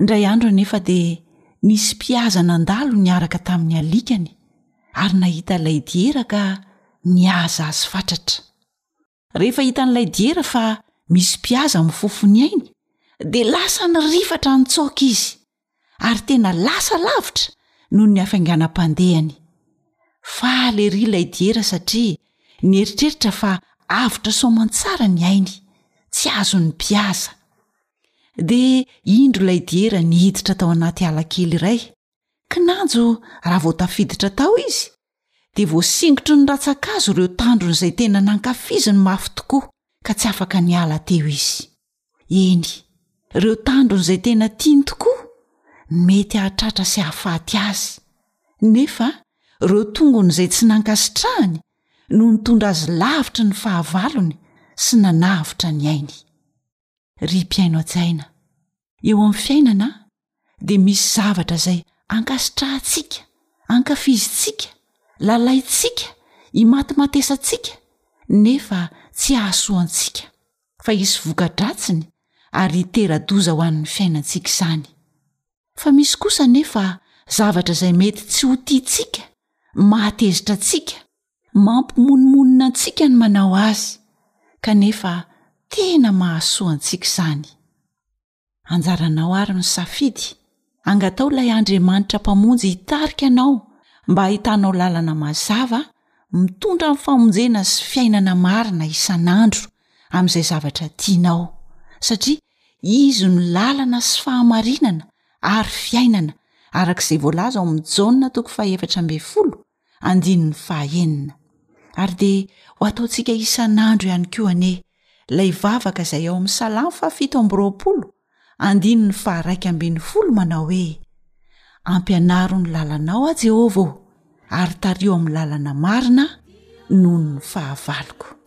Indray andro anefa dia nisy mpihaza nandalo niaraka tamin'ny alikany ary nahita ilay diera ka nihaza azy fatratra. Rehefa hitan'ilay diera fa misy mpihaza mifofo ny ainy dia lasa ny rifatra nitsaoka izy ary tena lasa lavitra noho ny hafainganam-pandehany. Faly ery ilay diera satria nieritreritra fa avotra soamantsara ny ainy, tsy azon'ny mpihaza. Dia indro ilay diera niditra tao anaty ala kely iray. Kinanjo raha vao tafiditra tao izy, dia voasingotry ny ratsan-kazo ireo tandrony izay tena nankafiziny mafy tokoa, ka tsy afaka niala teo izy. Eny, ireo tandrony izay tena tiany tokoa, mety hahatratra sy hahafaty azy. Nefa ireo tongony izay tsy nankasitrahany no nitondra azy lavitry ny fahavalony sy nanavotra ny ainy. ry mpiaino an-tsaina eo amin'ny fiainana dia misy zavatra izay ankasitrahantsika ankafizintsika lalaintsika imatimatesantsika nefa tsy hahasoa antsika fa hisy voka-dratsiny ary hitera-doza ho an'ny fiainantsika izany fa misy kosa nefa zavatra izay mety tsy ho tiantsika mahatezitra antsika Mampimonomonona antsika ny manao azy, kanefa tena mahasoa antsika izany. Anjaranao àry ny safidy, Angataho ilay Andriamanitra Mpamonjy hitarika anao mba hahitanao lalana mazava mitondra amin'ny famonjena sy fiainana marina isan'andro amin'izay zavatra tianao, satria Izy no lalana sy fahamarinana ary fiainana, araka izay voalaza ao amin'ny Jaona toko fahaefatra ambin'ny folo andininy fahaenina. Ary dia ho ataontsika isan'andro ihany koa anie ilay vavaka izay ao amin'ny Salamo fahafito amby roapolo andininy faharaika ambin'ny folo manao hoe, Ampianaro ny lalanao aho Jehovah ô, ary tariho amin'ny lalana marina noho ny fahavaloko.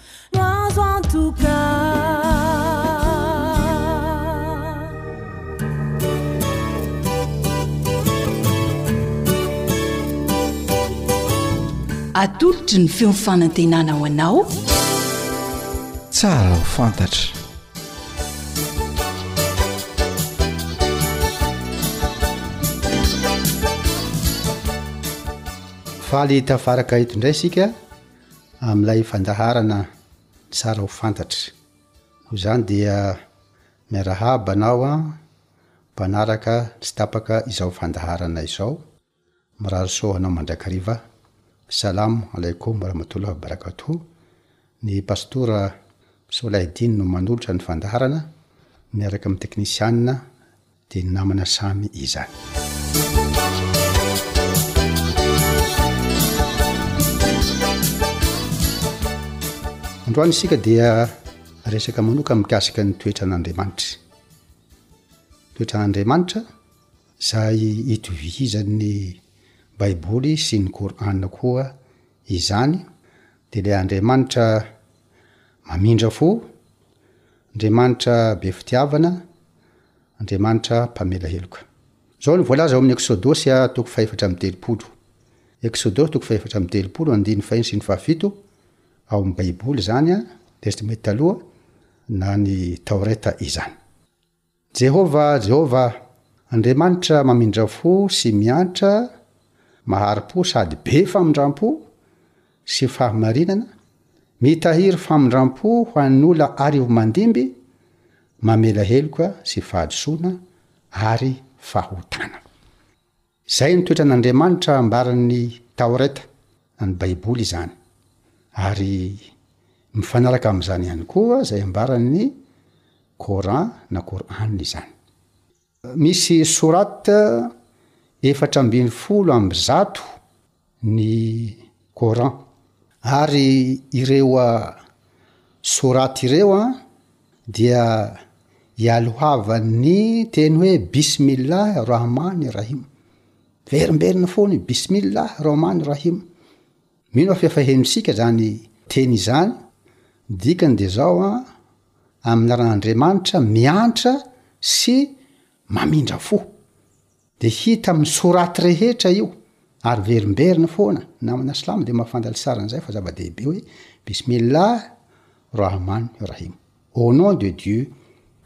Nahazo antoka. Atolotry ny feon'ny fanantenana ho anao. Tsara ho fantatra. Faly tafaraka eto indray isika Amin'ilay fandaharana tsara ho fantatra. Noho izany dia miarahaba anao an! mpanaraka tsy tapaka izao fandaharana izao, mirary soa ho anao mandrakariva, Salam Alaikum Warahmatullahi Wabarakatuh, ny Pastora Solaidin no manolotra ny fandaharana miaraka amin'ny teknisianina Dia ny namana samy izany. Androany isika dia resaka manoka mikasika ny toetran'Andriamanitra. Toetran'Andriamanitra izay itovizan'ny baiboly sy ny kor'ana koa izany de le Andriamanitra mamindra fo, Andriamanitra be fitiavana, Andriamanitra mpamela heloka. Izao no voalaza ao amin'ny Eksodosy a toko fahefatra amby telopolo. Eksodosy toko fahefatra amby telopolo andininy faheno sy ny fahafito, ao amin'ny Baiboly izany a, Testamente Taloha na ny Taoreta izany. Jehovah, Jehovah, Andriamanitra mamindra fo sy miantra, mahari-po sady be famindram-po, sy fahamarinana, mitahiry famindram-po ho an'ola arivo mandimby, mamela heloka sy fahadisoana ary fahotana. Izay no toetran'Andriamanitra ambaran'ny Taoreta, na ny Baiboly izany, ary mifanaraka amin'izany ihany koa izay ambaran'ny Coran na Kor'any izany. Misy Sourat efatra ambin'ny folo amby zato ny Coran. Ary ireo Sourat ireo dia ialohavan'ny teny hoe Bismillah Rahman Rahim. Verimberina foana io Bismillah Rahman Rahim. Mino aho fa efa henontsika izany teny izany. Ny dikany dia izao an. amin'ny ran'Andriamanitra miantra sy mamindra fo. Dia hita amin'ny soraty rehetra io ary verimberina foana namana silamo dia mafandal tsara an'izay fa zava-dehibe hoe Bismillah Rahman Rahim au nom de Dieu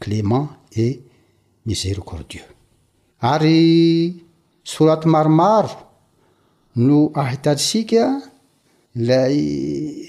clément et miséricordieux ary soraty maromaro no ahitantsika ilay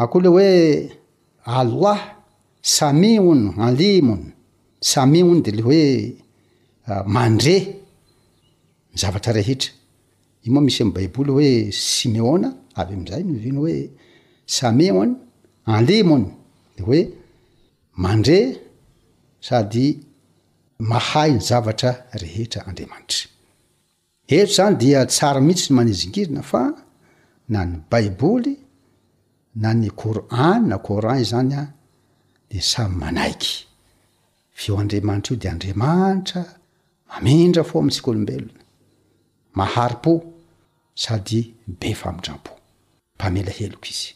Akoho le hoe aloa samy hono anli mono samy hono de le hoe mandre ny zavatra rehetra io moa misy am baiboly hoe simeona avy amzay no oviana hoe samy hono anli mono de hoe mandre sady mahay ny zavatra rehetra andriamanitra Eto izany dia tsara mihitsy ny manizingizina fa na ny baiboly na ny Qur an na coran izany an dia samy manaiky fa io Andriamanitra io dia Andriamanitra mamindra fo amintsika olombelona, mahari-po sady be famindram-po, mpamela heloka izy.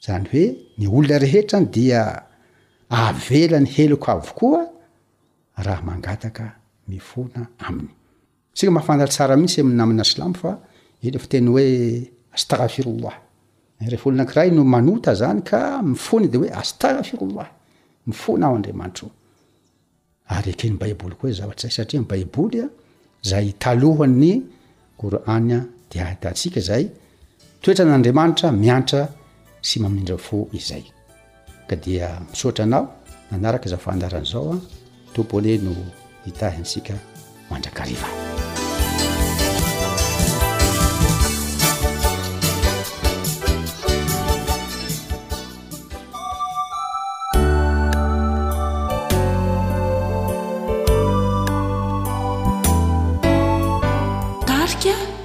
Izany hoe ny olona rehetra an dia avela ny heloka avokoa raha mangataka mifona aminy. Isika mahafantatra tsara mihitsy amin'ny namana silamo fa ilay fiteny hoe Astaghfirullah. Rehefa olona anankiray no manota izany ka mifona dia hoe Astaghfirullah. Mifona aho Andriamanitro. Ary eken'ny Baiboly koa izay zavatra izay satria ny Baiboly izay talohan'ny Kor'any dia ahitantsika izay toetran'Andriamanitra miantra sy mamindra fo izay. Ka dia misaotra anao nanaraka izao fandaharana izao an. Tompo anie no hitahy antsika mandrakariva.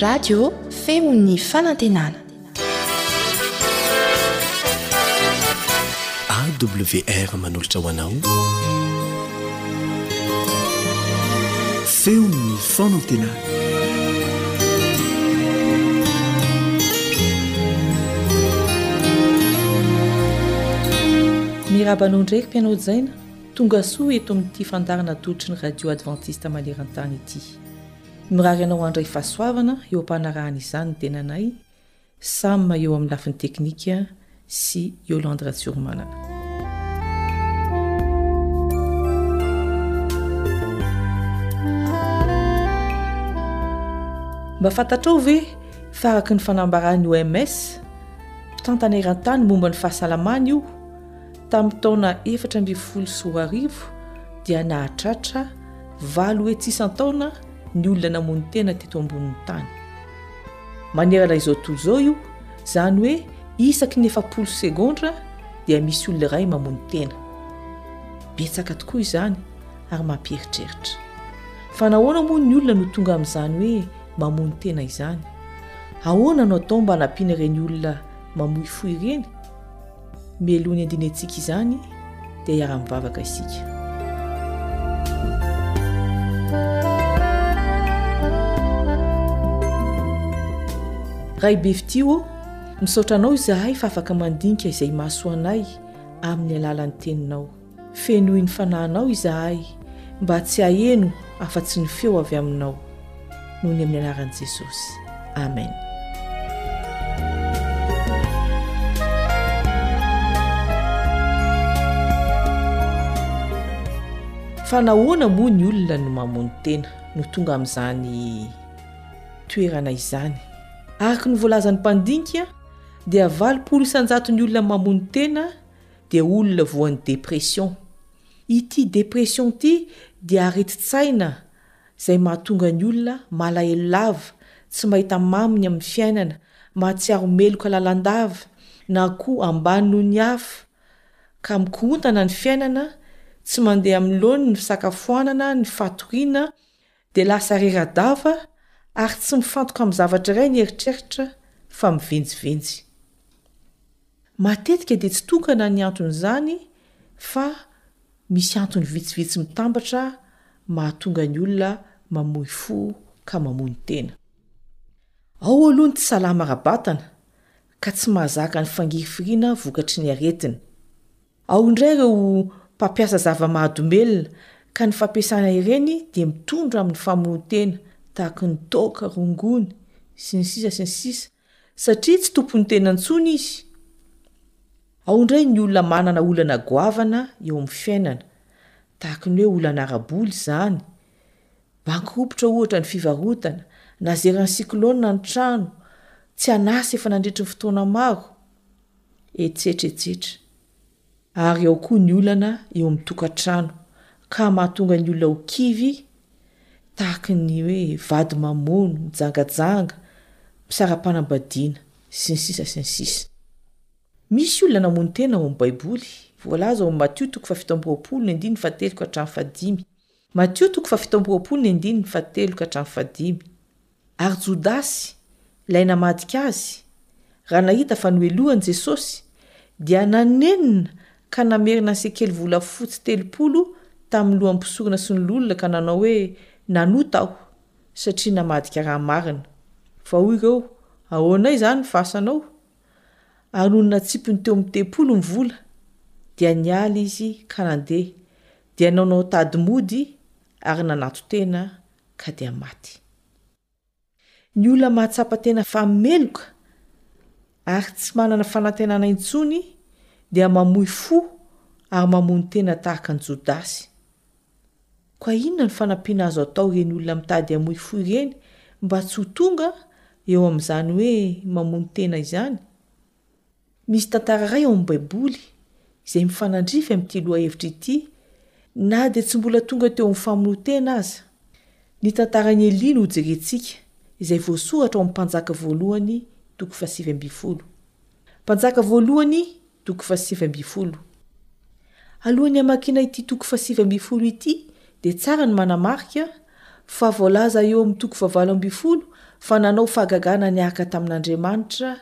Radio feon'ny fanantenana. AWR manolotra ho anao. Feon'ny fanantenana. Miraba anao ndraiky mpianao jaina, tongasoa eto amin'ity fandaharana atolotry ny radio advantista maneran-tany ity. Mirary anao handray fahasoavana eo am-panarahana izany ny tenanay, Sam eo amin'ny lafiny teknika sy Yolande Ratsiromanana. Mba fantatrao ve fa araka ny fanambaran'ny OMS, mpitantana eran-tany momba ny fahasalamana io, tamin'ny taona efatra ambin'ny folo sy roa arivo dia nahatratra valo hetsy isan-taona ny olona namono tena teto ambonin'ny tany. Manerana izao tontolo izao io, izany hoe isaky ny efapolo segondra dia misy olona iray mamono tena. Betsaka tokoa izany ary mampieritreritra. Fa nahoana moa ny olona no tonga amin'izany hoe mamono tena izany? Ahoana no atao mba hanampiana ireny olona mamoifoy ireny? Mialoha ny handinihantsika izany dia hiara-mivavaka isika. Raibe fitia ô, misaotra anao izahay fa afaka mandinika izay mahasoa anay amin'ny alalan'ny teninao. Fenoy ny fanahinao izahay mba tsy haheno afa-tsy ny feo avy aminao. Noho ny amin'ny anaran'i Jesosy. Amen. Fa nahoana moa ny olona no mamono tena no tonga amin'izany toerana izany? Araka ny voalazan'ny mpandinika dia valopolo isan-jaton'ny olona mamono tena dia olona voan'ny dépression. Ity dépression ity dia aretin-tsaina izay mahatonga ny olona malahelo lava, tsy mahita maminy amin'ny fiainana, mahatsiaro meloka lalandava na koa ambany noho ny hafa ka mikorontana ny fiainana, tsy mandeha amin'ny laoniny ny fisakafoanana, ny fatoriana, Dia lasa rera-dava ary tsy mifantoka amin'ny zavatra iray ny eritreritra fa mivenjivenjy. Matetika dia tsy tokana ny anton'izany fa misy antony vitsivitsy mitambatra mahatonga ny olona mamoy fo ka mamoy ny tena. Ao aloha ny tsy salama ara-batana ka tsy mahazaka ny fangirifiriana vokatry ny aretina. Ao indray ireo mpampiasa zava-mahadomelina ka ny fampiasana ireny dia mitondra amin'ny famonoan-tena tahaka ny toaka, rongony, sy ny sisa sy ny sisa satria tsy tompon'ny tenany intsony izy. Ao indray ny olona manana olana goavana eo amin'ny fiainana, tahaka ny hoe olana ara-bola izany, bankiropitra ohatra ny fivarotana, nazeran'ny cyclone ny trano, tsy an'asa efa nandritry ny fotoana maro, etsetra etsetra. Ary ao koa ny olana eo amin'ny tokantrano ka mahatonga ny olona ho kivy tahaka ny hoe vady mamono, mijangajanga, mpisara-panambadiana, sy ny sisa sy ny sisa. Misy olona namono tena ao amin'ny Baiboly, voalaza ao amin'ny Matio toko fahafito amby roapolo ny andininy fahatelo ka hatramin'ny fahadimy. Matio toko fahafito amby roapolo ny andininy fahatelo ka hatramin'ny fahadimy Ary Jodasy, ilay namadika azy, raha nahita fa nohelohany Jesosy, dia nanenina ka namerina ny sekely volafotsy telopolo tamin'ny lohan'ny mpisorona sy ny loholona ka nanao hoe, Nanota aho, satria namadika raha marina. Fa hoy ireo, Ahoana izany fa asanao? Ary nony natsipiny teo amin'ny tempoly ny vola, dia niala izy ka nandeha, dia nanao tady mody ary nanato-tena ka dia maty. Ny olona mahatsapa tena fa meloka ary tsy manana fanantenana intsony dia mamoy fo ary mamono tena tahaka an'i Jodasy. Koa inona ny fanampiana azo atao ireny olona mitady hamoy fo ireny mba tsy ho tonga eo amin'izany hoe mamono tena izany? Misy tantara iray ao amin'ny Baiboly izay mifanandrify amin'ity lohahevitra ity na dia tsy mbola tonga teo amin'ny famonoan-tena aza. Ny tantaran'i Elia no hojerentsika, izay voasoratra ao amin'ny Mpanjaka Voalohany, toko fahasivy ambin'ny folo. Mpanjaka voalohany, toko fahasivy ambin'ny folo. Alohan'ny hamakiana ity toko fahasivy ambin'ny folo ity dia tsara ny manamarika fa voalaza eo amin'ny toko fahavalo ambin'ny folo fa nanao fahagagana niaraka tamin'Andriamanitra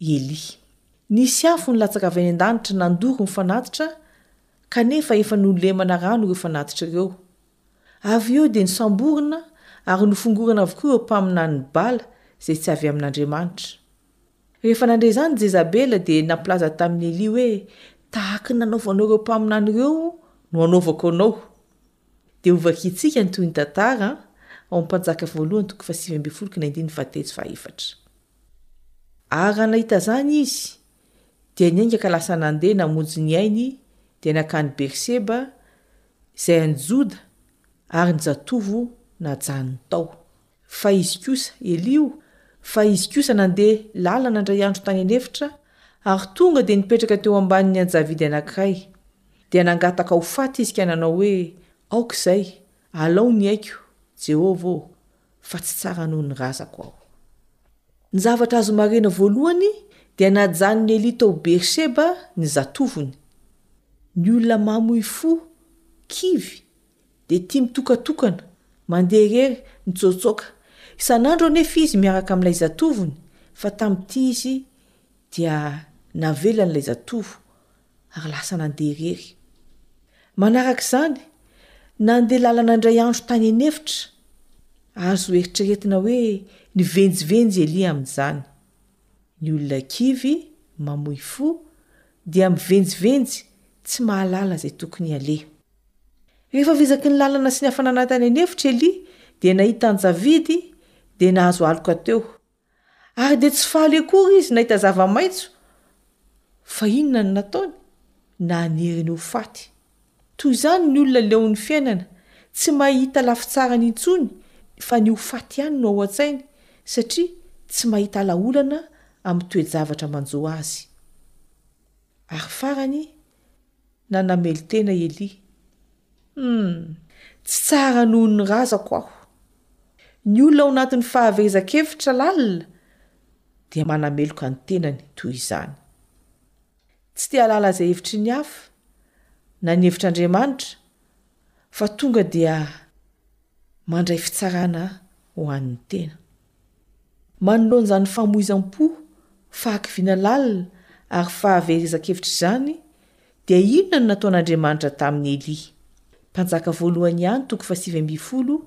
i Elia. Nisy afo nilatsaka avy any an-danitra nandoro ny fanatitra kanefa efa nolemana rano ireo fanatitra ireo. Avy eo dia nosamborina ary nofongorana avokoa ireo mpaminanin'i Bala izay tsy avy amin'Andriamanitra. Rehefa nandre izany i Jezabela, dia nampilaza tamin'i Elia hoe, Tahaka ny nanaovanao ireo mpaminany ireo no hanaovako anao. Dia ho vakiantsika ny tohin'ny tantara ao amin'ny Mpanjaka Voalohany toko fahasivy ambin'ny folo kina andininy fahatelo sy fahaefatra. Ary raha nahita izany izy, dia niainga ka lasa nandeha namonjy ny ainy, dia nankany Berseba, izay any Joda, ary ny zatovo najanony tao. Fa izy kosa, Eliho, fa izy kosa nandeha lalana indray andro tany an'efitra, ary tonga dia nipetraka teo ambanin'ny anjavidy anankiray. Dia nangataka ho faty izy ka nanao hoe, Aoka izay, alao ny aiko, Jehovah ô, fa tsy tsara noho ny razako aho. Ny zavatra azo marihina voalohany dia najanon'i Eliho tao Beersheba ny zatovony. Ny olona mamoy fo, kivy, dia tia mitokatokana, mandeha irery, mitsoatsoaka. Isan'andro anefa izy miaraka amin'ilay zatovony fa tamin'ity izy dia navelany ilay zatovo ary lasa nandeha irery. Manaraka izany, nandeha lalana indray andro tany an'efitra. Azo eritreretina hoe nivenjivenjy i Elia amin'izany. Ny olona kivy, mamoy fo, dia mivenjivenjy, tsy mahalala izay tokony haleha. Rehefa vezaky ny lalana sy ny hafanana tany an'efitra i Elia, dia nahita an'i Javida, dia nahazo aloka teo. Ary dia tsy faly akory izy nahita zava-maitso, fa inona no nataony? Naniry ny ho faty. Toy izany ny olona leon'ny fiainana, tsy mahita lafitsarany intsony fa ny ho faty ihany no ao an-tsainy, satria tsy mahita ala-olana amin'ny toe-javatra manjo azy. Ary farany, na namelon-tena i Elia. Humm, tsy tsara noho ny razako aho. Ny olona ao anatin'ny fahaverezan-kevitra lalina dia manameloka ny tenany toy izany. Tsy te halala izay hevitry ny hafa na ny hevitr'Andriamanitra fa tonga dia mandray fitsarana ho an'ny tena. Manoloana izany famoizam-po, fahakiviana lalina ary fahaverezan-kevitra izany, dia inona no nataon'Andriamanitra tamin'i Elia? Mpanjaka voalohany ihany toko fahasivy ambin'ny folo,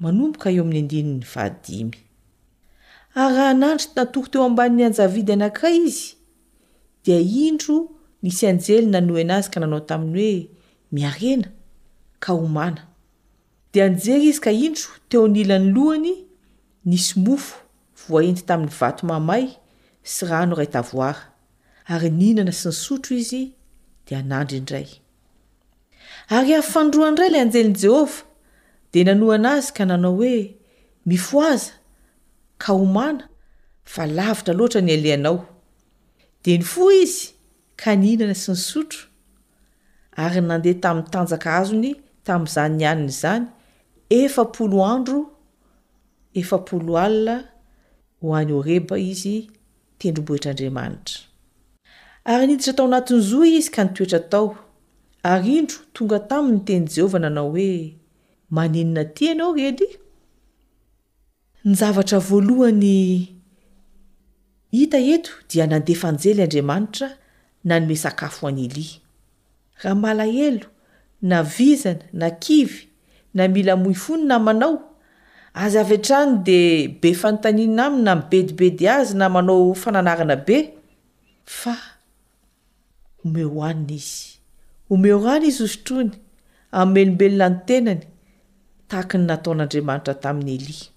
manomboka eo amin'ny andininy fahadimy. Ary raha nandry natory teo ambanin'ny anjavidy anankiray izy, dia indro nisy anjely nanohena azy ka nanao taminy hoe, Miarena, ka homana. Dia nijery izy ka indro teo anilan'ny lohany nisy mofo voaendy tamin'ny vato mahamay sy rano iray tavoara, ary nihinana sy nisotro izy dia nandry indray. Ary avy fanindroany indray ilay anjelin'i Jehovah, dia nanohana azy ka nanao hoe, Mifohaza, ka homana, fa lavitra loatra ny alehanao. Dia nifoha izy ka nihinana sy nisotro, ary nandeha tamin'ny tanjaka azony tamin'izany nianina izany efapolo andro efapolo alina ho any Horeba izy tendrombohitr'Andriamanitra. Ary niditra tao anatin'ny zo izy ka nitoetra tao. Ary indro, tonga taminy ny tenin'i Jehovah nanao hoe, Maninona aty ianao, Redy? Ny zavatra voalohany hita eto dia nandefa anjely Andriamanitra nanome sakafo an'i Elia. Raha malahelo, na vizana, na kivy, na mila amoy fo ny namanao, aza avy hatrany dia be fanontaniana aminy na mibedibedy azy na manao fananarana be fa Omeo hanina izy. Omeo rano izy hosotroiny, hamelombelona ny tenany, tahaka ny nataon'Andriamanitra tamin'i Elia.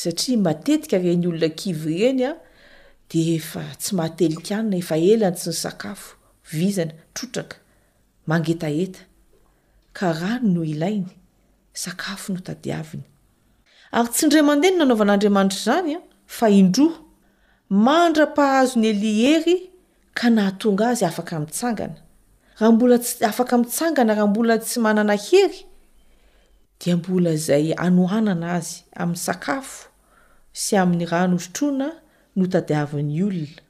Satria matetika ireny olona kivy ireny dia efa tsy mahatelin-kanina, efa ela no tsy nisakafo, vizana, trotraka, mangetaheta, ka rano no ilainy. sakafo no tadiaviny. Ary tsy indray mandeha no nanaovan'Andriamanitra izany, fa indroa, mandra-pahazo ny Elia hery ka nahatonga azy afaka mitsangana. Raha mbola tsy afaka mitsangana, raha mbola tsy manana hery, dia mbola izay anohanana azy amin'ny sakafo sy amin'ny rano hosotroina no tadiavin'ny olona.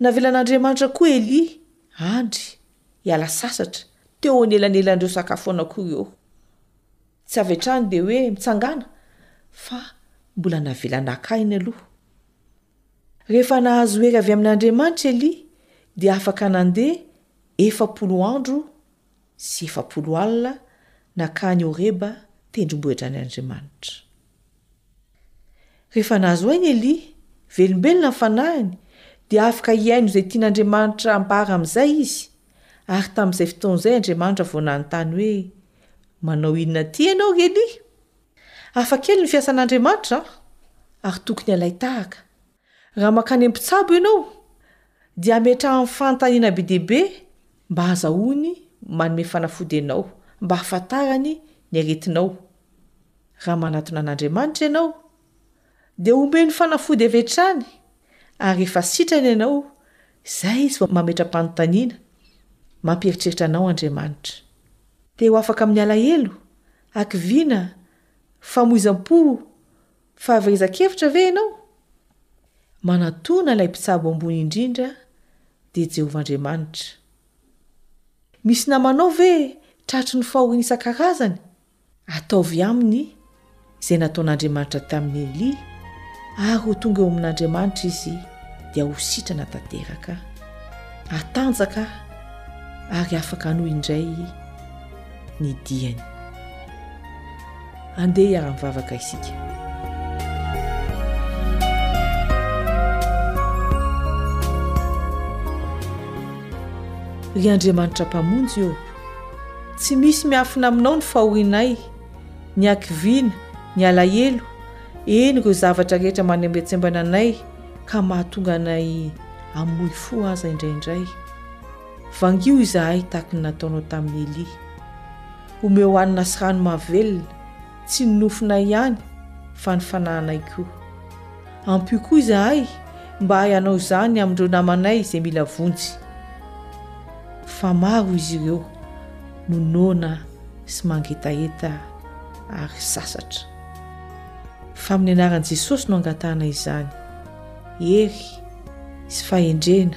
Navelan'Andriamanitra koa Elia handry. Hiala sasatra, teo anelanelan'ireo sakafoanako eo. Tsy avy hatrany dia hoe mitsangàna fa mbola navela naka aina aloha. Rehefa nahazo hery avy amin'Andriamanitra Elia dia afaka nandeha efapolo andro sy efapolo alina nakany Horeba, tendrombohidran'Andriamanitra. Rehefa nahazo aina Elia, velombelona ny fanahiny, dia afaka hihaino izay tian'Andriamanitra hambara amin'izay izy, ary tamin'izay fotoana izay Andriamanitra vao nanontany hoe, Manao inona atỳ ianao, ry Elia? Hafakely ny fiasan'Andriamanitra an! Ary tokony halain-tahaka. Raha mankany mpitsabo ianao, dia ametrahany fanontaniana be dia be mba hahazahoany manome fanafody anao, mba hahafantarany ny aretinao. Raha manatona an'Andriamanitra ianao, dia homeny fanafody avy hatrany, ary rehefa sitrana ianao, izay izy vao mametra-panontaniana, Mampieritreritra anao Andriamanitra. Dia ho afaka amin'ny alahelo, hakiviana, famoizam-po, Fa velzakevitra ve ianao? Manatona ilay mpitsabo ambony indrindra dia Jehovah Andriamanitra. Misy namanao ve tratry ny fahoriana isan-karazany? Ataovy aminy izay nataon'Andriamanitra tamin'i Elia, ary ho tonga eo amin'Andriamanitra izy dia ho sitrana tanteraka, hatanjaka ary afaka hanohy indray ny diany. Andeha hiara-mivavaka isika. Ry Andriamanitra Mpamonjy ô, tsy misy miafina aminao ny fahorianay, ny hakiviana, ny alahelo, eny ireo zavatra rehetra manembetsembana anay ka mahatonga anay hamoy fo aza indraindray. Vangio izahay tahaka ny nataonao tamin'i Elia. Omeo hanina sy rano mahavelona, tsy ny nofonay ihany, fa ny fanahinay koa. Ampio koa izahay mba hahay hanao izany amin'ireo namanay izay mila vonjy, fa maro izy ireo no noana sy mangetaheta ary sasatra. Fa amin'ny anaran'i Jesosy no angatahanay izany. Hery sy fahendrena.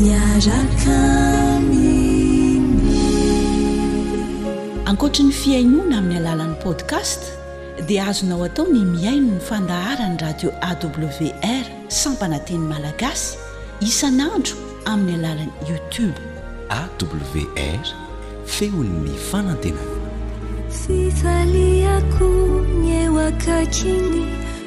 miaraka aminy. Ankoatry ny fihainoana amin'ny alalan'ny podcast dia azonao atao ny mihaino ny fandaharan'ny radio AWR sampana teny malagasy isan'andro amin'ny alalan'ny YouTube. AWR, feon'ny fanantenana. Fifaliako ny eo akaikiny.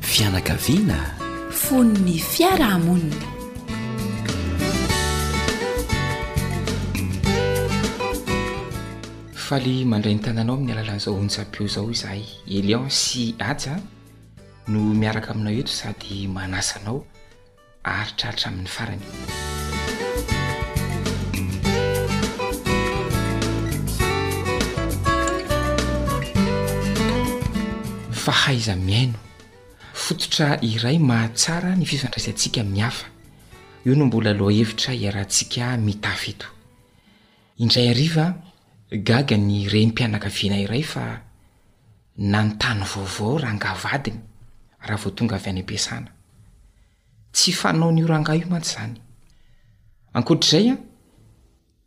Fianakaviana fon'ny fiarahamonina. Faly mandray ny tananao amin'ny alalan'izao onjam-peo izao izahay. Elion sy Haja no miaraka aminao eto sady manasa anao. Aharitra hatramin'ny farany. Fahaiza-mihaino, fototra iray mahatsara ny fifandraisantsika amin'ny hafa. Io no mbola lohahevitra iarahantsika mitafy eto. Indray hariva, gaga ny rehim-pianakaviana iray fa Nanontany vaovao rangahy vadiny raha vao tonga avy any am-piasana. Tsy fanaon'io rangahy io mantsy izany. Ankoatr'izay,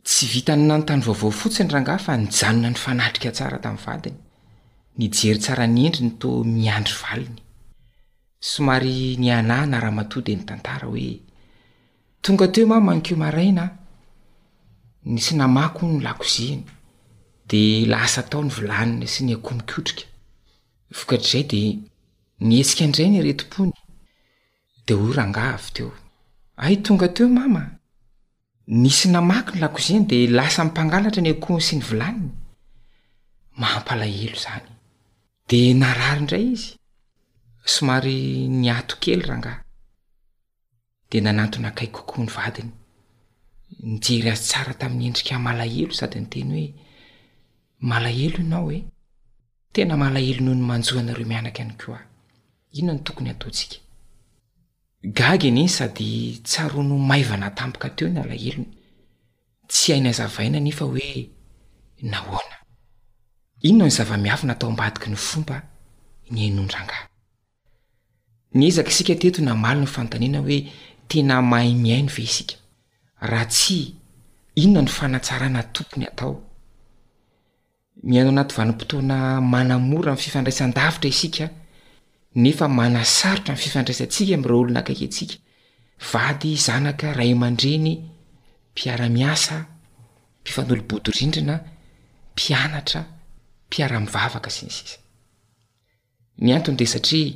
tsy vitan'ny nanontany vaovao fotsiny rangahy fa nijanona nifanatrika tsara tamin'ny vadiny, nijery tsara ny endriny toa miandry valiny. Somary nihanahana ramatoa dia nitantara hoe. Tonga teo mama ankeo maraina ny sy namako ny lakoziany de lasa tao ny vilaniny sy ny akoho mikotrika. Vokatr'izay de nihetsika indray ny aretim-pony de hoy rangaha avy teo, ay tonga teo mama ny sy namaky ny lakoziany de lasa mpangalatra ny akohony sy ny vilaniny. Mampalahelo izany. De narary indray izy. Somary niato kely rangaha. dia nanantona akaiky kokoa ny vadiny. Nijery azy tsara tamin'ny endrika malahelo sady niteny hoe, Malahelo ianao e! Tena malahelo noho ny manjo anareo mianaka ihany koa aho. Inona no tokony hataontsika? Gaga anie izy sady tsaroany ho maivana tampoka teo ny alahelony. Tsy hainy hazavaina anefa hoe nahoana. Inona no zava-miafina tao ambadiky ny fomba nihainoan-drangahy? Niezaka isika teto namaly ny fanontaniana hoe tena mahay mihaino ve isika? Raha tsia, inona no fanatsarana tokony atao? Mihaino anaty vanim-potoana manamora ny fifandraisan-davitra isika nefa manasarotra ny fifandraisantsika amin'ireo olona akaiky antsika, vady, zanaka, ray aman-dreny, mpiara-miasa, mpifanolo-bodirindrina, mpianatra, mpiara-mivavaka, sy ny sisa. Ny antony dia satria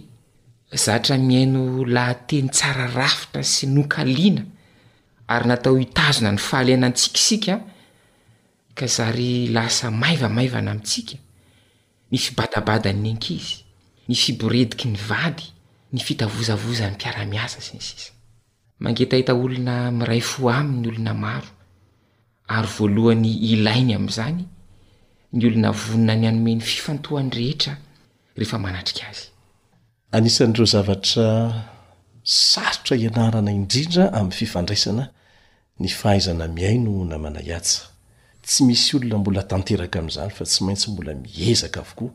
zatra mihaino lahateny tsara rafitra sy nokaliana ary natao hitazona ny fahaliana antsika isika ka zary lasa maivamaivana amintsika ny fibadabadan'ny ankizy, ny fiborediky ny vady, ny fitavozavozan'ny mpiara-miasa, sy ny sisa. Mangetaita olona miray fo aminy ny olona maro, ary voalohany ilainy amin'izany ny olona vonona ny hanome ny fifantohany rehetra rehefa manatrika azy. Anisan'ireo zavatra sarotra ianarana indrindra amin'ny fifandraisana ny fahaizana mihaino namana hiatsa. Tsy misy olona mbola tanteraka amin'izany fa tsy maintsy mbola miezaka avokoa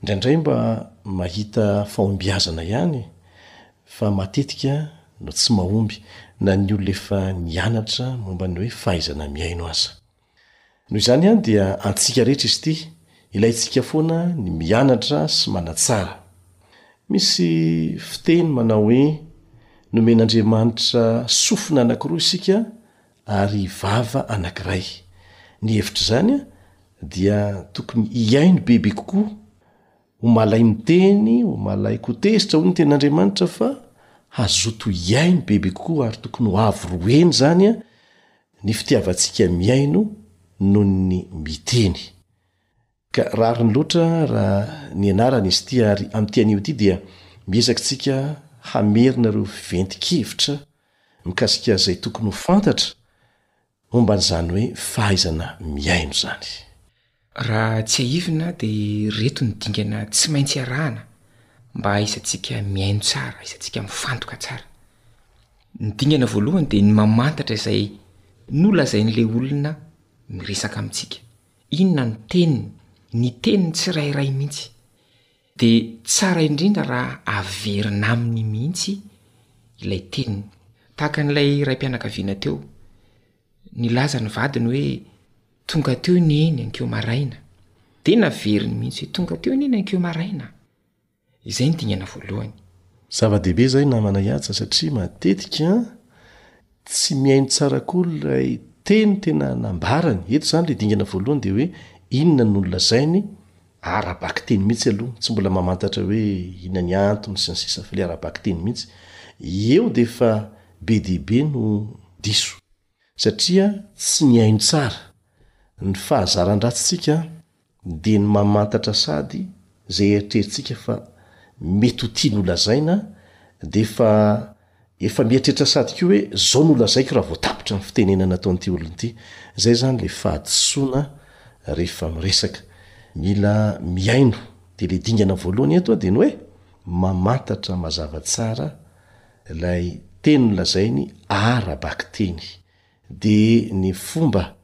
Indraindray mba mahita fahombiazana ihany fa matetika no tsy mahomby na ny olona efa nianatra momba ny hoe fahaizana mihaino aza. Noho izany ihany dia antsika rehetra izy ity, ilaintsika foana ny mianatra sy manatsara. Misy fiteny manao hoe nomen'Andriamanitra sofina anankiroa isika ary vava anankiray. Ny hevitr'izany dia tokony hihaino bebe kokoa, ho malay miteny, ho malay koa tezitra hoy ny Tenin'Andriamanitra fa hazoto hihaino bebe kokoa ary tokony ho avo roeny izany ny fitiavantsika mihaino noho ny miteny. Ka rariny loatra raha ny anarany izy ity ary amin'ity anio ity dia miezaka isika hamerina ireo ventin-kevitra mikasika izay tokony ho fantatra momba an'izany hoe fahaizana mihaino izany. Raha tsiahivina dia ireto ny dingana tsy maintsy arahana mba hahaizantsika mihaino tsara, hahaizantsika mifantoka tsara. Ny dingana voalohany dia ny mamantatra izay nolazain'ilay olona miresaka amintsika. Inona ny teniny? Ny teniny tsirairay mihitsy. Dia tsara indrindra raha averina aminy mihitsy ilay teniny. Tahaka an'ilay raim-pianakaviana teo, nilaza ny vadiny hoe tonga teo neny ankeo maraina. Dia naveriny mihitsy hoe tonga teo neny ankeo maraina. Izay ny dingana voalohany. Zava-dehibe izay namana Yatsa satria matetika tsy mihaino tsara koa ilay teny tena nambarany. Eto izany ilay dingana voalohany dia hoe inona no nolazainy, ara-bakiteny mihitsy aloha, tsy mbola mamantatra hoe inona ny antony sy ny sisa fa ilay ara-bakiteny mihitsy. Eo dia efa be dia be no diso. Satria tsy mihaino tsara. Ny fahazaran-dratsintsika dia ny mamantatra sady izay eritreritsika fa mety ho tiany ho lazaina dia efa efa mieritreritra sady koa hoe zao no lazaiko raha vao tapitra ny fitenenana ataon'ity olona ity. Izay izany ilay fahadisoana rehefa miresaka. Mila mihaino. Dia ilay dingana voalohany eto dia ny hoe mamantatra mazava tsara. Ilay teny nolazainy ara-bakiteny dia ny fomba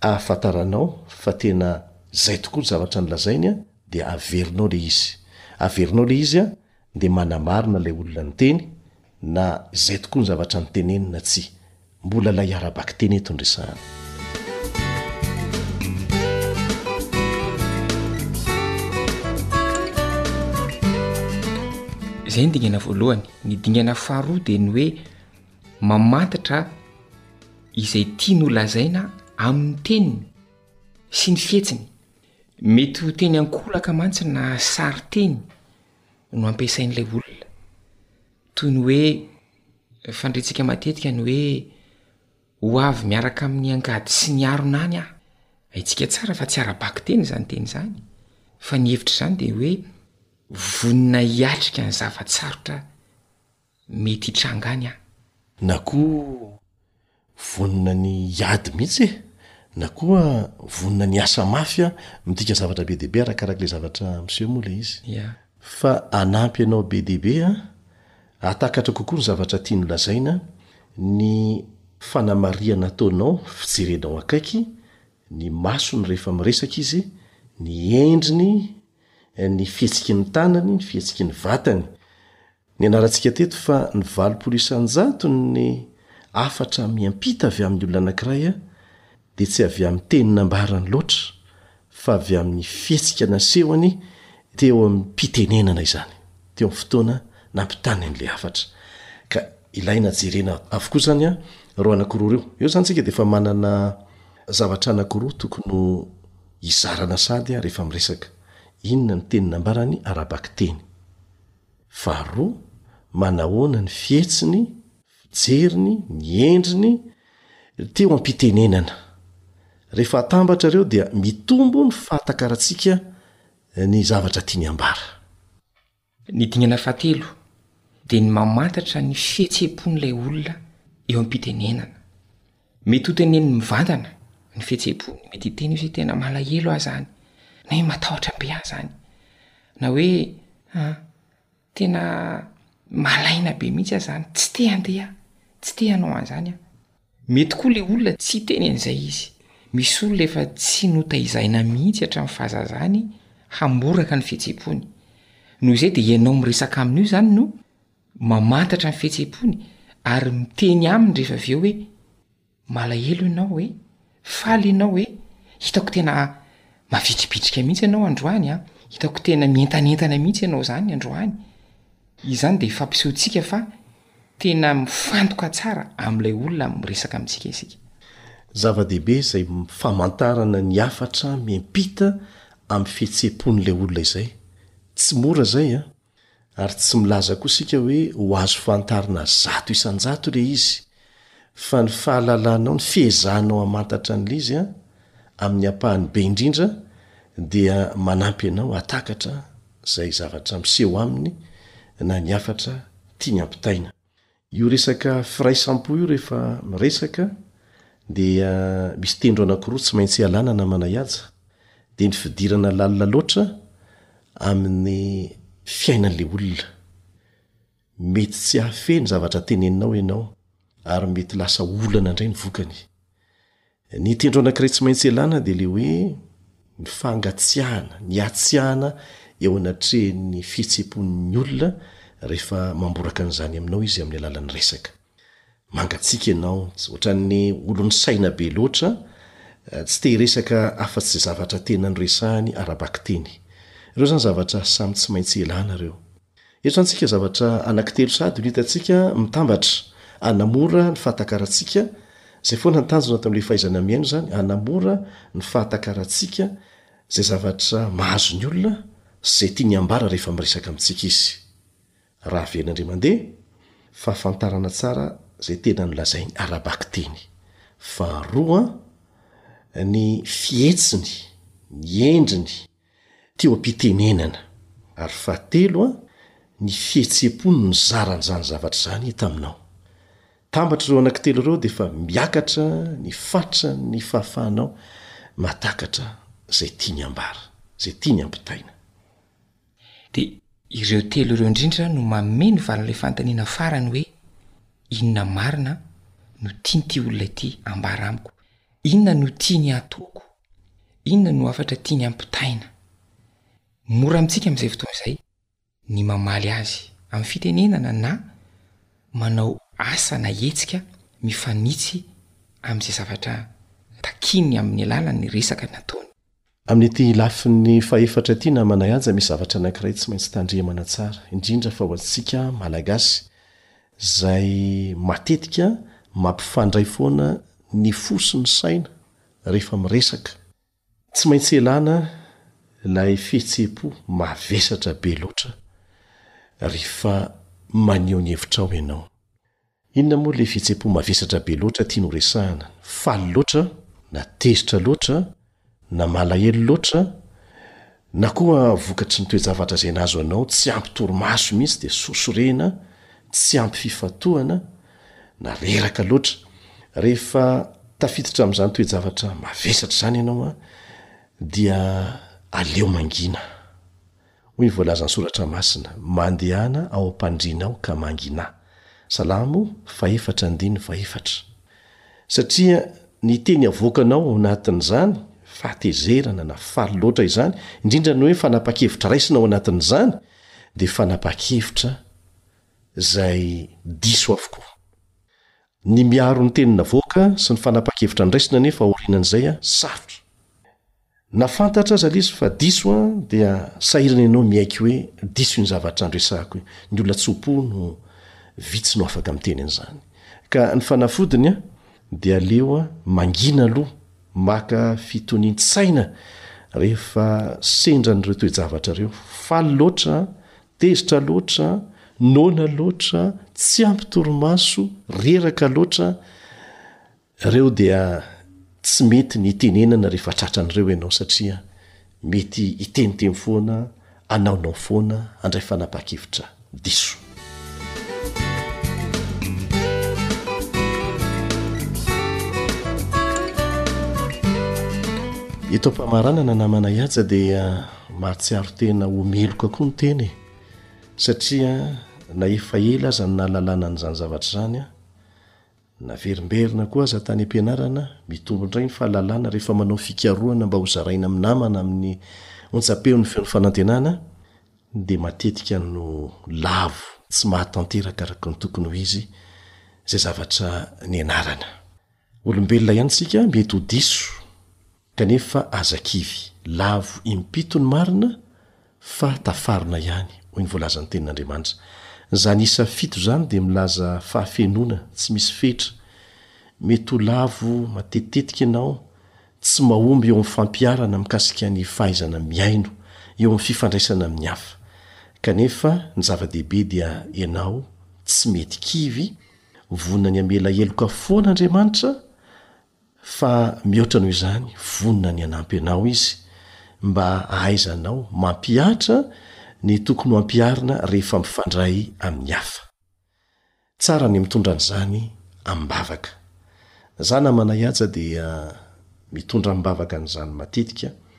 ahafantaranao fa tena izay tokoa ny zavatra nolazainy an, dia averinao ilay izy. Averinao ilay izy an, dia manamarina ilay olona niteny na izay tokoa ny zavatra noteneniny na tsia. Mbola lay ara-bakiteny eto ny resahana. Izay ny dingana voalohany. Ny dingana faharoa dia ny hoe mamantatra izay tia no lazaina amin'ny teniny sy ny fihetsiny. Mety ho teny ankolaka mantsy na sary teny no ampiasain'ilay olona. Toy ny hoe. Fandretsika matetika ny hoe ho avy miaraka amin'ny angady sy ny harona any aho. Haintsika tsara fa tsy ara-bakiteny izany teny izany, fa ny hevitra izany dia hoe vonona hiatrika ny zava-tsarotra mety hitranga any aho. Na koa Vonona ny hiady mihitsy e! Na koa vonona ny hiasa mafy aho, midika zavatra be dia be arakaraky ilay zavatra miseho moa ilay izy. Fa hanampy anao be dia be hahatakatra kokoa ny zavatra tiany lazaina ny fanamarihana ataonao, fijerenao akaiky ny masony rehefa miresaka izy, ny endriny, ny fihetsiky ny tanany, ny fihetsiky ny vatany. Nianarantsika teto fa ny valopolo isan-jaton'ny hafatra miampita avy amin'ny olona anankiray dia tsy avy amin'ny teny nambarany loatra fa avy amin'ny fihetsika nasehony teo am-pitenenana izany, teo amin'ny fotoana nampitany an'ilay hafatra. Ka ilaina jerena avokoa izany ireo anankiroa ireo. Eo izany isika dia efa manana zavatra anankiroa tokony ho izarana sady rehefa miresaka. Inona ny teny nambarany ara-bakiteny? Faharoa, manahoana ny fihetsiny, fijeriny, ny endriny, teo am-pitenenana. Rehefa atambatra ireo dia mitombo ny fahatakarantsika ny zavatra tiany hambara. Ny dingana fahatelo dia ny mamantatra ny fihetseham-pon'ilay olona eo am-pitenenana. Mety ho teneniny mivantana ny fihetseham-pony, mety hiteny hoe tena malahelo aho izany, na hoe matahotra be aho izany, na hoe an, tena malaina be mihitsy aho izany, tsy te handeha aho, tsy te hanao an'izany aho. Mety koa ilay olona tsy hiteny an'izay izy. Misy olona efa tsy notaizaina mihitsy hatramin'ny fahazazany hamoraka ny fihetseham-pony. Noho izay dia ianao miresaka amin'io izany no. Mamantatra ny fihetseham-pony ary miteny aminy rehefa avy eo hoe, Malahelo ianao e? Faly ianao e? Hitako tena mavitribitrika mihitsy ianao androany an! Hitako tena mientanentana mihitsy ianao izany androany! Izany dia fampisehoantsika fa tena mifantoka tsara amin'ilay olona miresaka amintsika isika. Zava-dehibe izay famantarana ny hafatra miampita amin'ny fihetseham-pon'ilay olona izay. Tsy mora izay an! Ary tsy milaza koa isika hoe ho azo fantarina zato isan-jato ilay izy, fa ny fahalalanao, ny fiezahanao hamantatra an'ilay izy amin'ny ampahany be indrindra dia manampy anao hahatakatra izay zavatra miseho aminy na ny hafatra tiany hampitaina. Io resaka firaisam-po io rehefa miresaka dia misy tendro anankiroa tsy maintsy ialana namana Ihaja, dia ny fidirana lalina loatra amin'ny fiainan'ilay olona. Mety tsy hahafehy ny zavatra teneninao ianao ary mety lasa olana indray ny vokany. Ny tendro anankiray tsy maintsy elana dia ilay hoe ny fangatsiahana, ny hatsiahana eo anatrehan'ny fihetseham-pon'ny olona rehefa mamboraka an'izany aminao izy amin'ny alalan'ny resaka. Mangatsiaka ianao, ohatran'ny olon'ny saina be loatra, tsy te hiresaka afa-tsy zavatra tena noresahany ara-bakiteny. Ireo izany zavatra samy tsy maintsy elana ireo. Eto izany tsika zavatra anankitelo sady no hitantsika mitambatra, hanamora ny fahatakarantsika, izay foana ny tanjona atao amin'ilay fahaizana mihaino izany, hanamora ny fahatakarantsika izay zavatra mahazo ny olona sy izay tiany hambara rehefa miresaka amintsika izy. Raha averina indray mandeha, fahafantarana tsara izay tena nolazainy ara-bakiteny. Faharoa, ny fihetsiny, ny endriny. Teo am-pitenenana. Ary fahatelo, ny fihetseham-pony nizara an'izany zavatra izany taminao. Tambatr'ireo anankitelo ireo dia efa miakatra ny fatran'ny fahafahanao mahatakatra izay tiany hambara, izay tiany hampitaina. Dia ireo telo ireo indrindra no manome ny valin'ilay fanontaniana farany hoe, Inona marina no tian'ity olona ity hambara amiko? Inona no tiany hataoko? Inona no hafatra tiany hampitaina? Mora amintsika amin'izay fotoana izay ny mamaly azy amin'ny fitenenana na manao asa na hetsika mifanitsy amin'izay zavatra takiany amin'ny alalan'ny resaka nataony. Amin'ity lafiny fahefatra ity namanay aja misy zavatra anankiray tsy maintsy tandremana tsara, indrindra fa ho antsika Malagasy, izay matetika mampifandray foana ny fo sy ny saina rehefa miresaka. Tsy maintsy elana ilay fihetseham-po mavesatra be loatra rehefa maneho ny hevitrao ianao. Inona moa ilay fihetsem-po mavesatra be loatra tiany horesahana? Faly loatra, na tezitra loatra, na malahelo loatra, na koa vokatry ny toe-javatra izay nahazo anao tsy ampy torimaso mihitsy dia sosorena, tsy ampy fifantohana, na reraka loatra. Rehefa tafiditra amin'izany toe-javatra mavesatra izany ianao dia aleo mangina. Hoy voalazan'ny Soratra Masina, Mandehana ao am-pandriana ao ka manginà. Salamo fahefatra andininy fahefatra. Satria ny teny avoakanao ao anatin'izany, fahatezerana na faly loatra izany, indrindra ny hoe fanapahan-kevitra raisina ao anatin'izany, dia fanapahan-kevitra izay diso avokoa. Ny miaro ny teny navoaka sy ny fanapahan-kevitra andraisina anefa aorianan'izay, sarotra. Na fantatra aza lesy fa diso an dia sahirana ianao miaiky hoe diso iny zavatra andresako iny. Ny olona tso-po no vitsy no afaka miteny an'izany. Ka ny fanafodiny an dia aleo mangina aloha, maka fitonian-tsaina rehefa sendra an'ireo toe-javatra ireo. Faly loatra, tezitra loatra, noana loatra, tsy ampy torimaso, reraka loatra. Reo dia tsy mety ny itenenana refa tratran'ireo ianao satria mety hiteniteny foana, hanaonao foana, handray fanapakevitra diso. Eto am-pamaranana namana Iaja dia mahatsiaro tena ho meloka koa ny tena e, satria na efa ela aza ny nahalalana an'izany zavatra izany an, Naverimberina koa aza tany am-pianarana, mitombo indray ny fahalalana rehefa manao fikarohana mba hozaraina amin'ny namana amin'ny onjam-peon'ny feon'ny fanantenana, dia matetika no lavo tsy mahatanteraka araka ny tokony ho izy izay zavatra nianarana. Olombelona ihany isika, mety ho diso. Kanefa aza kivy, lavo impito ny marina fa tafarina ihany, hoy ny voalazan'ny Tenin'Andriamanitra. Izany isa fito izany dia milaza fahafenoana tsy misy fetra. Mety ho lavo matetitetika ianao, tsy mahomby eo amin'ny fampiharana mikasika ny fahaizana mihaino eo amin'ny fifandraisana amin'ny hafa. Kanefa ny zava-dehibe dia ianao tsy mety kivy, vonona ny hamela heloka foana Andriamanitra Fa mihoatra noho izany, vonona ny hanampy anao Izy mba hahaizanao mampihatra ny tokony ho ampiharina rehefa mifandray amin'ny hafa. Tsara ny mitondra an'izany amim-bavaka. Za namanay atsy dia mitondra amim-bavaka an'izany matetika.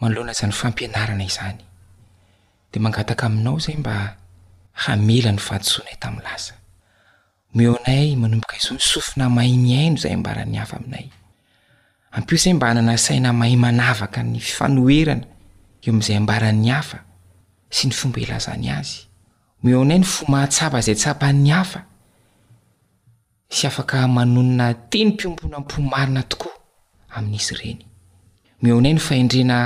Manoloana izany fampianarana izany dia mangataka aminao izay mba hamela ny fahadisoanay tamin'ny lasa. Omeo anay manomboka izao ny sofina mahay mihaino izay ambaran'ny hafa aminay. Ampio izay mba hanana saina mahay manavaka ny fifanoherana eo amin'izay ambaran'ny hafa sy ny fomba ilazany azy. Omeo anay ny fo mahatsapa izay tsapan'ny hafa. sy afaka manonona teny mpiombona am-po marina tokoa amin'izy ireny. Omehonay ny fahendrena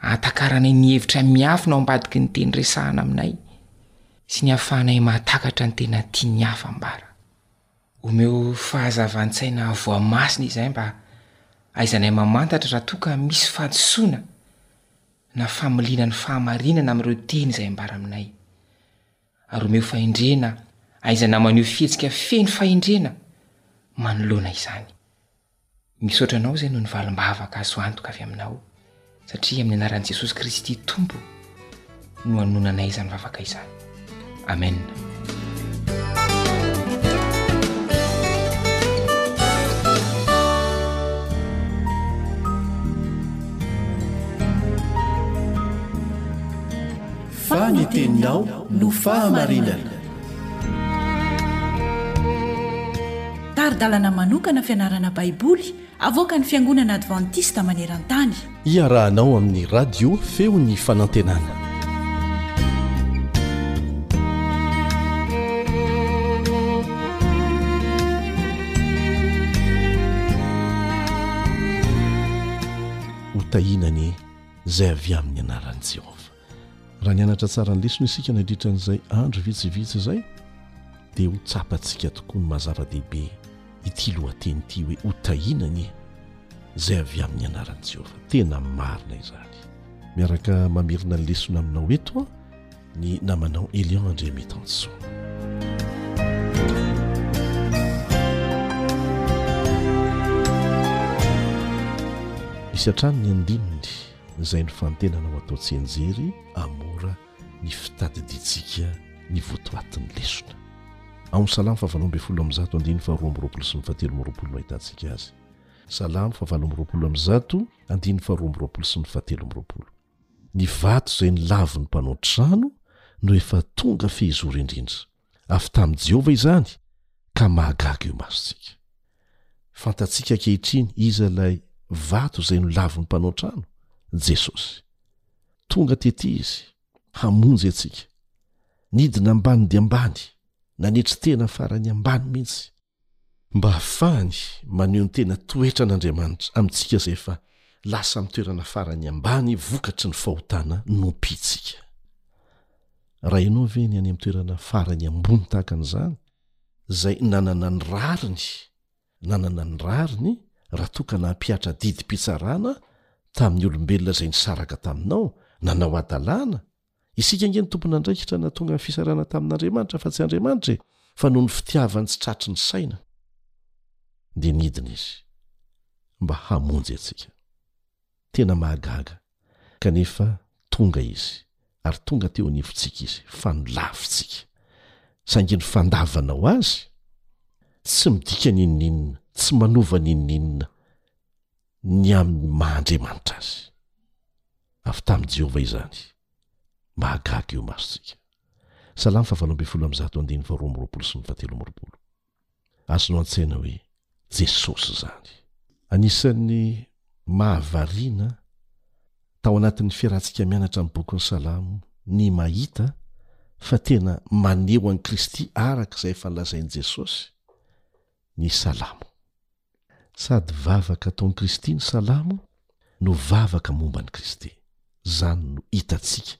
ahatakaranay ny hevitra miafina ao ambadiky ny teny resahana aminay sy ny hahafahanay mahatakatra ny tena tian'ny hafa ambara. Omeo fahazavan-tsaina voamasina izahay mba hahaizanay mamantatra raha toa ka misy fahadisoana na familiana ny fahamarinana amin'ireo teny izay ambara aminay. ary omeo fahendrena aizana maneho fihetsika feno fahendrena manoloana izany. Misaotra anao izay noho ny valim-bavaka azo antoka avy aminao, satria amin'ny anaran'i Jesosy Kristy Tompo no hanonanay izany vavaka izany. Amena. Fa ny teninao no fahamarinana. Tari-dalana manokana fianarana Baiboly avoakan'ny Fiangonana Advantista maneran-tany. Iarahanao amin'ny Radio Feon'ny Fanantenana. Ho tahiana anie izay avy amin'ny anaran'i Jehovah. Raha nianatra tsara ny lesona isika nandritra an'izay andro vitsivitsy izay, dia ho tsapantsika tokoa ny maha-zava-dehibe ity lohateny ity hoe ho tahiana anie izay avy amin'ny anaran'i Jehovah. Tena marina izany! Miaraka mamerina ny lesona aminao eto ny namanao Elion Andriamitansoa. Misy hatrany ny andininy. izay nifantenana ho atao tsianjery amora ny fitadidiantsika ny votoatin'ny lesona. Ao amin'ny Salamo fahavalo ambin'ny folo amin'ny zato andininy faharoa amby roapolo sy ny fahatelo amby roapolo no ahitantsika azy. Salamo fahavalo amby roapolo amin'ny zato andininy faharoa amby roapolo sy ny fahatelo amby roapolo. Ny vato izay nilavin'ny mpanao trano no efa tonga fehizoro indrindra. avy tamin'i Jehovah izany, ka mahagaga eo imasontsika. Fantatsika ankehitriny iza ilay Vato izay nolavin'ny mpanao trano, Jesosy. Tonga tetỳ izy, hamonjy antsika. Nidina ambany dia ambany, nanetry tena farany ambany mihitsy. mba hahafahany maneho ny tena toetran'Andriamanitra amintsika izay efa lasa amin'ny toerana farany ambany vokatry ny fahotana nompintsika. Raha ianao ve ny any amin'ny toerana farany ambony tahaka an'izany, izay nanana ny rariny, nanana ny rariny raha toa ka nampihatra didim-pitsarana tamin'ny olombelona izay nisaraka taminao, nanao hadalana, Isika ange no tompon'andraikitra na tonga ny fisarahana tamin'Andriamanitra fa tsy Andriamanitra e, fa noho ny fitiavany tsy tratry ny saina dia nidina izy mba hamonjy antsika. Tena mahagaga, kanefa tonga izy ary tonga teo anivontsika izy fa nolavintsika. Saingy ny fandavana ho azy tsy midika n'inon'inona, tsy manova n'inon'inona. ny amin'ny maha Andriamanitra Azy. Avy tamin'i Jehovah izany. Mahagaga eo imasontsika. Salamo fahavalo ambin'ny folo amby zato andininy faharoa amby roapolo sy ny fahatelo amby roapolo. Azonao an-tsaina hoe Jesosy izany. Anisan'ny mahavariana tao anatin'ny fiarahantsika mianatra ny bokin'ny Salamo ny mahita fa tena maneho an'i Kristy araka izay efa nolazain'i Jesosy ny Salamo. sady vavaka ataon'i Kristy ny Salamo no vavaka momba an'i Kristy. Izany no hitantsika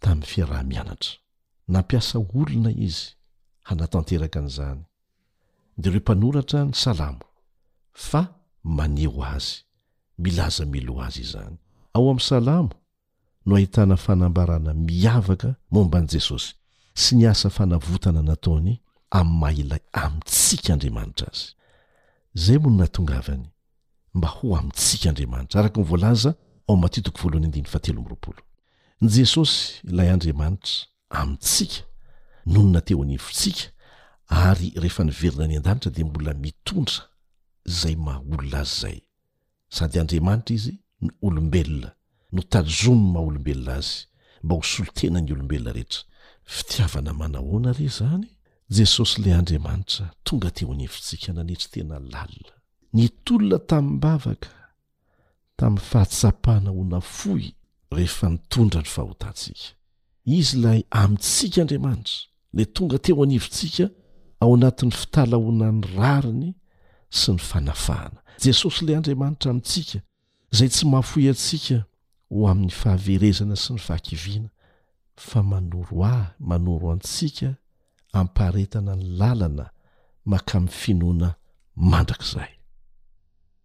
tamin'ny fiaraha-mianatra. Nampiasa olona izy hanatanteraka an'izany, dia ireo mpanoratra ny Salamo, fa maneho azy, milaza miloha azy izany. Ao amin'ny Salamo, no ahitana fanambarana miavaka momba an'i Jesosy sy ny asa fanavotana nataony amin'ny maha Ilay amintsika Andriamanitra Azy. Izay moa no nahatongavany mba ho amintsika Andriamanitra, araka ny voalaza ao amin'ny Matio toko voalohany andininy fahatelo amby roapolo. Ny Jesosy, Ilay Andriamanitra amintsika, nonina teo anivontsika ary rehefa niverina any an-danitra dia mbola mitondra izay maha olona Azy izay. sady Andriamanitra izy no olombelona, no tazomy ny maha-olombelona azy, mba ho solotena ny olombelona rehetra. Fitiavana manahoana re izany? Jesosy ilay Andriamanitra tonga teo anivontsika nanetry tena lalina, nitolona tamim-bavaka, tamin'ny fahatsapana ho nafoy rehefa nitondra ny fahotantsika. Izy ilay amintsika Andriamanitra, ilay tonga teo anivontsika ao anatin'ny fitalahoanan'ny rariny sy ny fanafahana. Jesosy ilay Andriamanitra amintsika, izay tsy mahafoy antsika ho amin'ny fahaverezana sy ny fahakiviana, fa manoro ahy, manoro antsika am-paharetana ny lalana mankamin'ny finoana mandrakizay.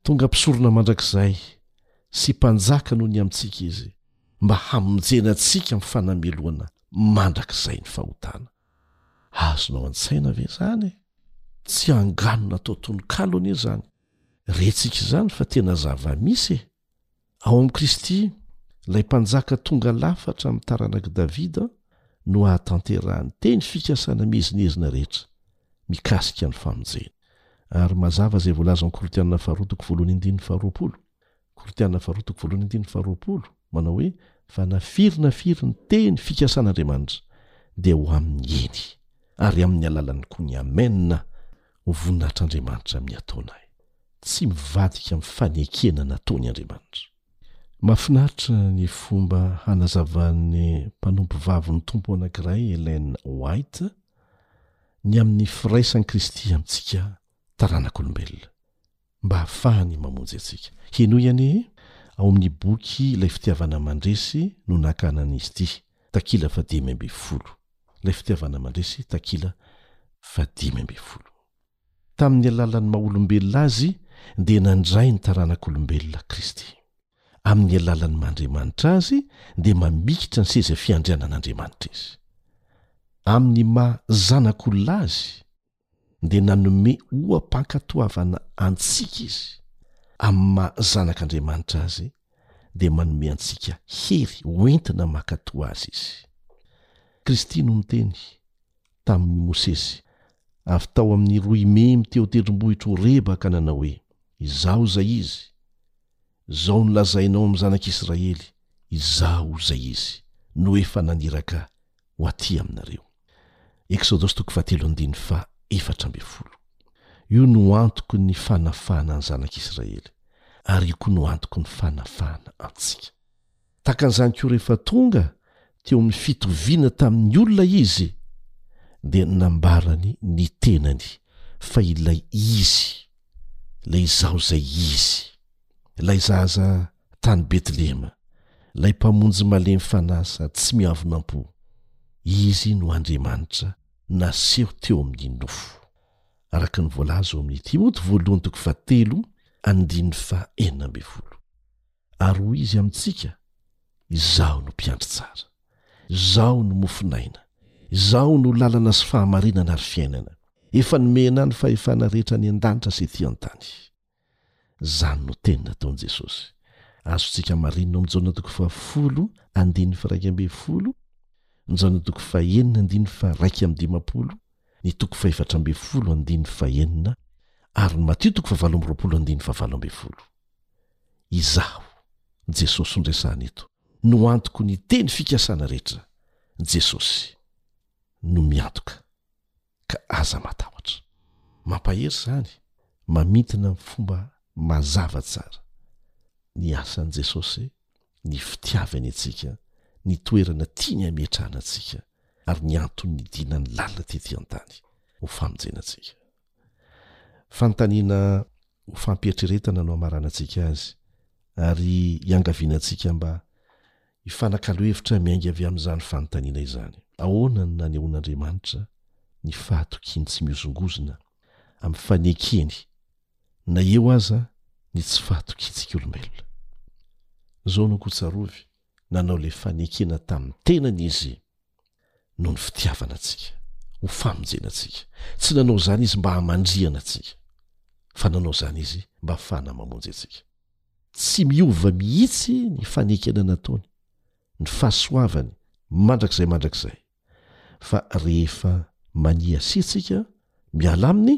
Tonga Mpisorona mandrakizay sy Mpanjaka noho ny amintsika Izy. mba hamonjena antsika amin'ny fanamelohana mandrakizay ny fahotana. Azonao an-tsaina ve izany? Tsy angano natao tononkalo anie izany. Rentsika izany fa tena zava-misy e! Ao amin'i Kristy, ilay Mpanjaka tonga lafatra amin'ny taranak'i Davida, no hahatanterahan'ny teny fikasana miezinezina rehetra mikasika ny famonjena. Ary mazava izay voalazan'i Korintianina Faharoa toko voalohany andininy faharoapolo. Korintiana faharoa toko voalohany andininy faharoapolo manao hoe fa na firy na firy ny teny fikasan'Andriamanitra dia ho amin'ny eny ary amin'ny alalany koa ny amen ho voninahitr'Andriamanitra amin'ny ataonay tsy mivadika amin'ny fanekena nataony Andriamanitra. Mahafinaritra ny fomba hanazavan'ny mpanompovavin'ny Tompo anankiray Ellen White ny amin'ny firaisan'i Kristy amintsika taranak'olombelona. mba hahafahany mamonjy antsika. Henoy anie e! Ao amin'ny boky Ilay Fitiavana Mandresy no nakana an'izy ity, takila fahadimy ambin'ny folo. Ilay Fitiavana Mandresy, takila fahadimy ambin'ny folo. Tamin'ny alalan'ny maha-olombelona azy dia nandray ny taranak'olombelona Kristy. Amin'ny alalan'ny maha-Andriamanitra azy dia mamikitra ny seza fiandrianan'Andriamanitra izy. Amin'ny maha-zanak'olona azy dia nanome oha-pankatoavana antsika izy amin'ny maha zanak'Andriamanitra azy dia manome antsika hery hoentina mankatò azy izy. Kristy no niteny tamin'i Mosesy avy tao amin'ny roimemy teo tendrombohitr'Oreba ka nanao hoe, Izaho izay izy. Zao no lazainao amin'ny zanak'Israely, Izaho izay izy no efa naniraka ho aty aminareo. Eksodosy toko fahatelo andininy faha efatra ambin'ny folo. Io no antoky ny fanafahana ny zanak'Israely, ary io koa no antoky ny fanafahana antsika. Takan'izany koa rehefa tonga teo amin'ny fitoviana tamin'ny olona izy dia nambarany ny tenany fa ilay izy, ilay izaho izay izy, ilay zaza tany Betlehema, ilay Mpamonjy malemy fanahy sady tsy miavonam-po, Izy no Andriamanitra naseho teo amin'ny nofo, araka ny voalaza ao amin'ny Timoty voalohany toko fahatelo andininy faha enina ambin'ny folo. ary hoy izy amintsika, Izaho no mpiandry tsara. Izaho no mofon'aina. Izaho no lalana sy fahamarinana ary fiainana. Efa nomena ahy ny fahefana rehetra any an-danitra sy etỳ an-tany. Izany no teny nataon'i Jesosy. Azontsika marina ao amin'ny Jaona toko fahafolo andininy faharaika ambin'ny folo, ny Jaona toko fahenina andininy faharaika amin'ny dimampolo, ny toko fahefatra ambin'ny folo andininy fahenina ary ny Matio toko fahavalo amby roapolo andininy fahavalo ambin'ny folo. Izaho, Jesosy noresahana eto, no antoko ny teny fikasana rehetra, Jesosy no miantoka ka aza matahotra. Mampahery izany, mamintina amin'ny fomba mazava tsara ny asan'i Jesosy, ny fitiavany antsika, ny toerana tiany hametrahana antsika ary ny antony nidinany lalina tety an-tany ho famonjena antsika. Fanontaniana ho fampieritreretana no hamaranantsika azy, ary iangavianantsika mba hifanakalo hevitra miainga avy amin'izany fanontaniana izany. Ahoana no nanehoan'Andriamanitra ny fahatokiany tsy mihozongozona amin'ny fanekeny na eo aza ny tsy fahatokiantsika olombelona? Izao no ho tsarovy, nanao ilay fanekena tamin'ny tenany Izy noho ny fitiavana antsika, ho famonjena antsika. Tsy nanao izany Izy mba hamandrihana antsika, fa nanao izany Izy mba hafahana mamonjy antsika. Tsy miova mihitsy ny fanekena nataony, ny fahasoavany mandrakizay mandrakizay. fa rehefa mania sy tsika miala aminy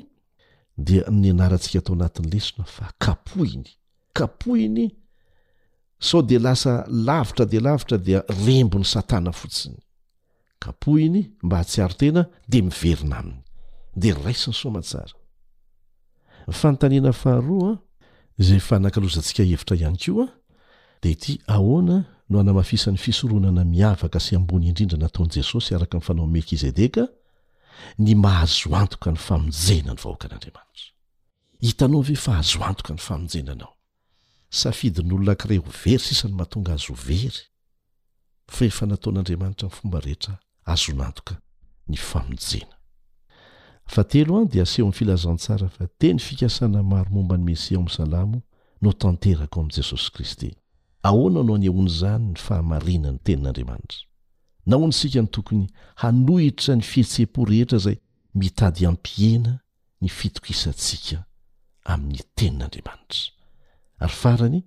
dia ny anarantsika tao anatin'ny lesona fa kapohiny kapohiny sao dia lasa lavitra dia lavitra dia rembony satana fotsiny kapohiny mba hatsiaro tena dia miverina aminy dia raisiny soamatsara fanontaniana faharoa izay fanakalozantsika hevitra ihany koa dia ity, Ahoana no hanamafisan'ny fisoronana miavaka sy ambony indrindra nataon'i Jesosy araka ny fanaon'i Melkizedeka ny mahazo antoka ny famonjena ny vahoakan'Andriamanitra? Hitanao ve fa azo antoka ny famonjena anao? Safidin'olona ankiray ho very sisa no mahatonga azy ho very. fa efa nataon'Andriamanitra ny fomba rehetra azon'antoka ny famonjena. Fahatelo an, dia asehon'ny filazantsara fa teny fikasana maro momba ny Mesia ao amin'ny Salamo no tanteraka ao amin'i Jesosy Kristy. Ahoana no anehoan'izany ny fahamarinan'ny Tenin'Andriamanitra? Nahoana isika no tokony hanohitra ny fihetseham-po rehetra izay mitady hampihena ny fitokisantsika amin'ny Tenin'Andriamanitra. Ary farany,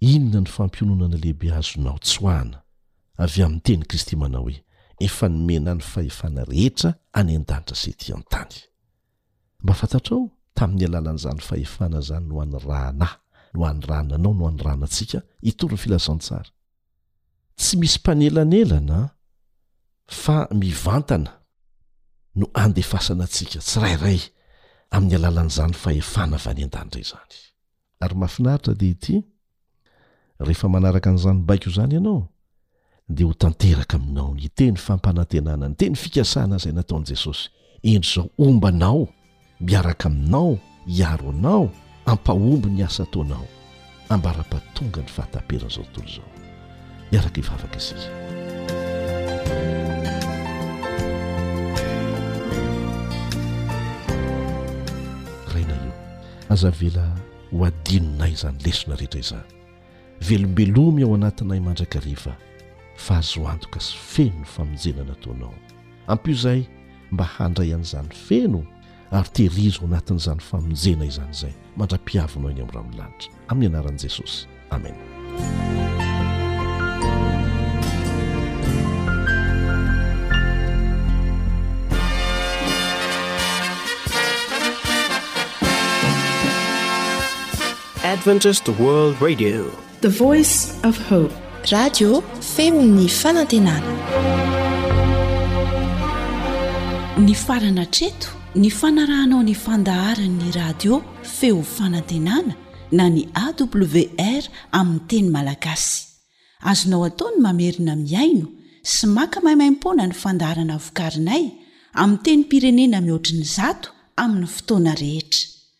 inona ny fampiononana lehibe azonao tsoahana avy amin'ny tenin'i Kristy manao hoe, Efa nomena ahy ny fahefana rehetra any an-danitra sy etỳ an-tany? Mba fantatrao, tamin'ny alalan'izany fahefana izany no anirahana ahy, no anirahana anao, no anirahana antsika, hitory ny filazantsara. Tsy misy mpanelanelana fa mivantana no andefasana antsika tsirairay amin'ny alalan'izany fahefana avy any an-danitra izany. Ary mahafinaritra dia ity, rehefa manaraka an'izany baiko izany ianao, dia ho tanteraka aminao ny teny fampanantenana, ny teny fikasana izay nataon'i Jesosy Endry izao homba anao, miaraka aminao, hiaro anao, hampahomby ny asa ataonao, ambara-pahatonga ny fahataperan'izao tontolo izao. Miaraka hivavaka isika. Rainay o, aza avela ho adinonay izany lesona rehetra izany. Velombelomy ao anatinay mandrakariva fa azo antoka sy feno ny famonjena nataonao. Ampio izahay mba handray an'izany feno ary tehirizo ao anatin'izany famonjena izany izay mandra-piavinao eny amin'ny rahon'ny lanitra. Amin'ny anaran'i Jesosy. Amena. Adventist World Radio, the voice of hope. Radio feon'ny fanantenana. Ny farana hatreto, ny fanarahanao ny fandaharan'ny radio feo fanantenana na ny AWR amin'ny teny malagasy. Azonao atao ny mamerina mihaino sy maka maimaimpoana ny fandaharana vokarinay amin'ny tenim-pirenena mihoatry ny zato amin'ny fotoana rehetra.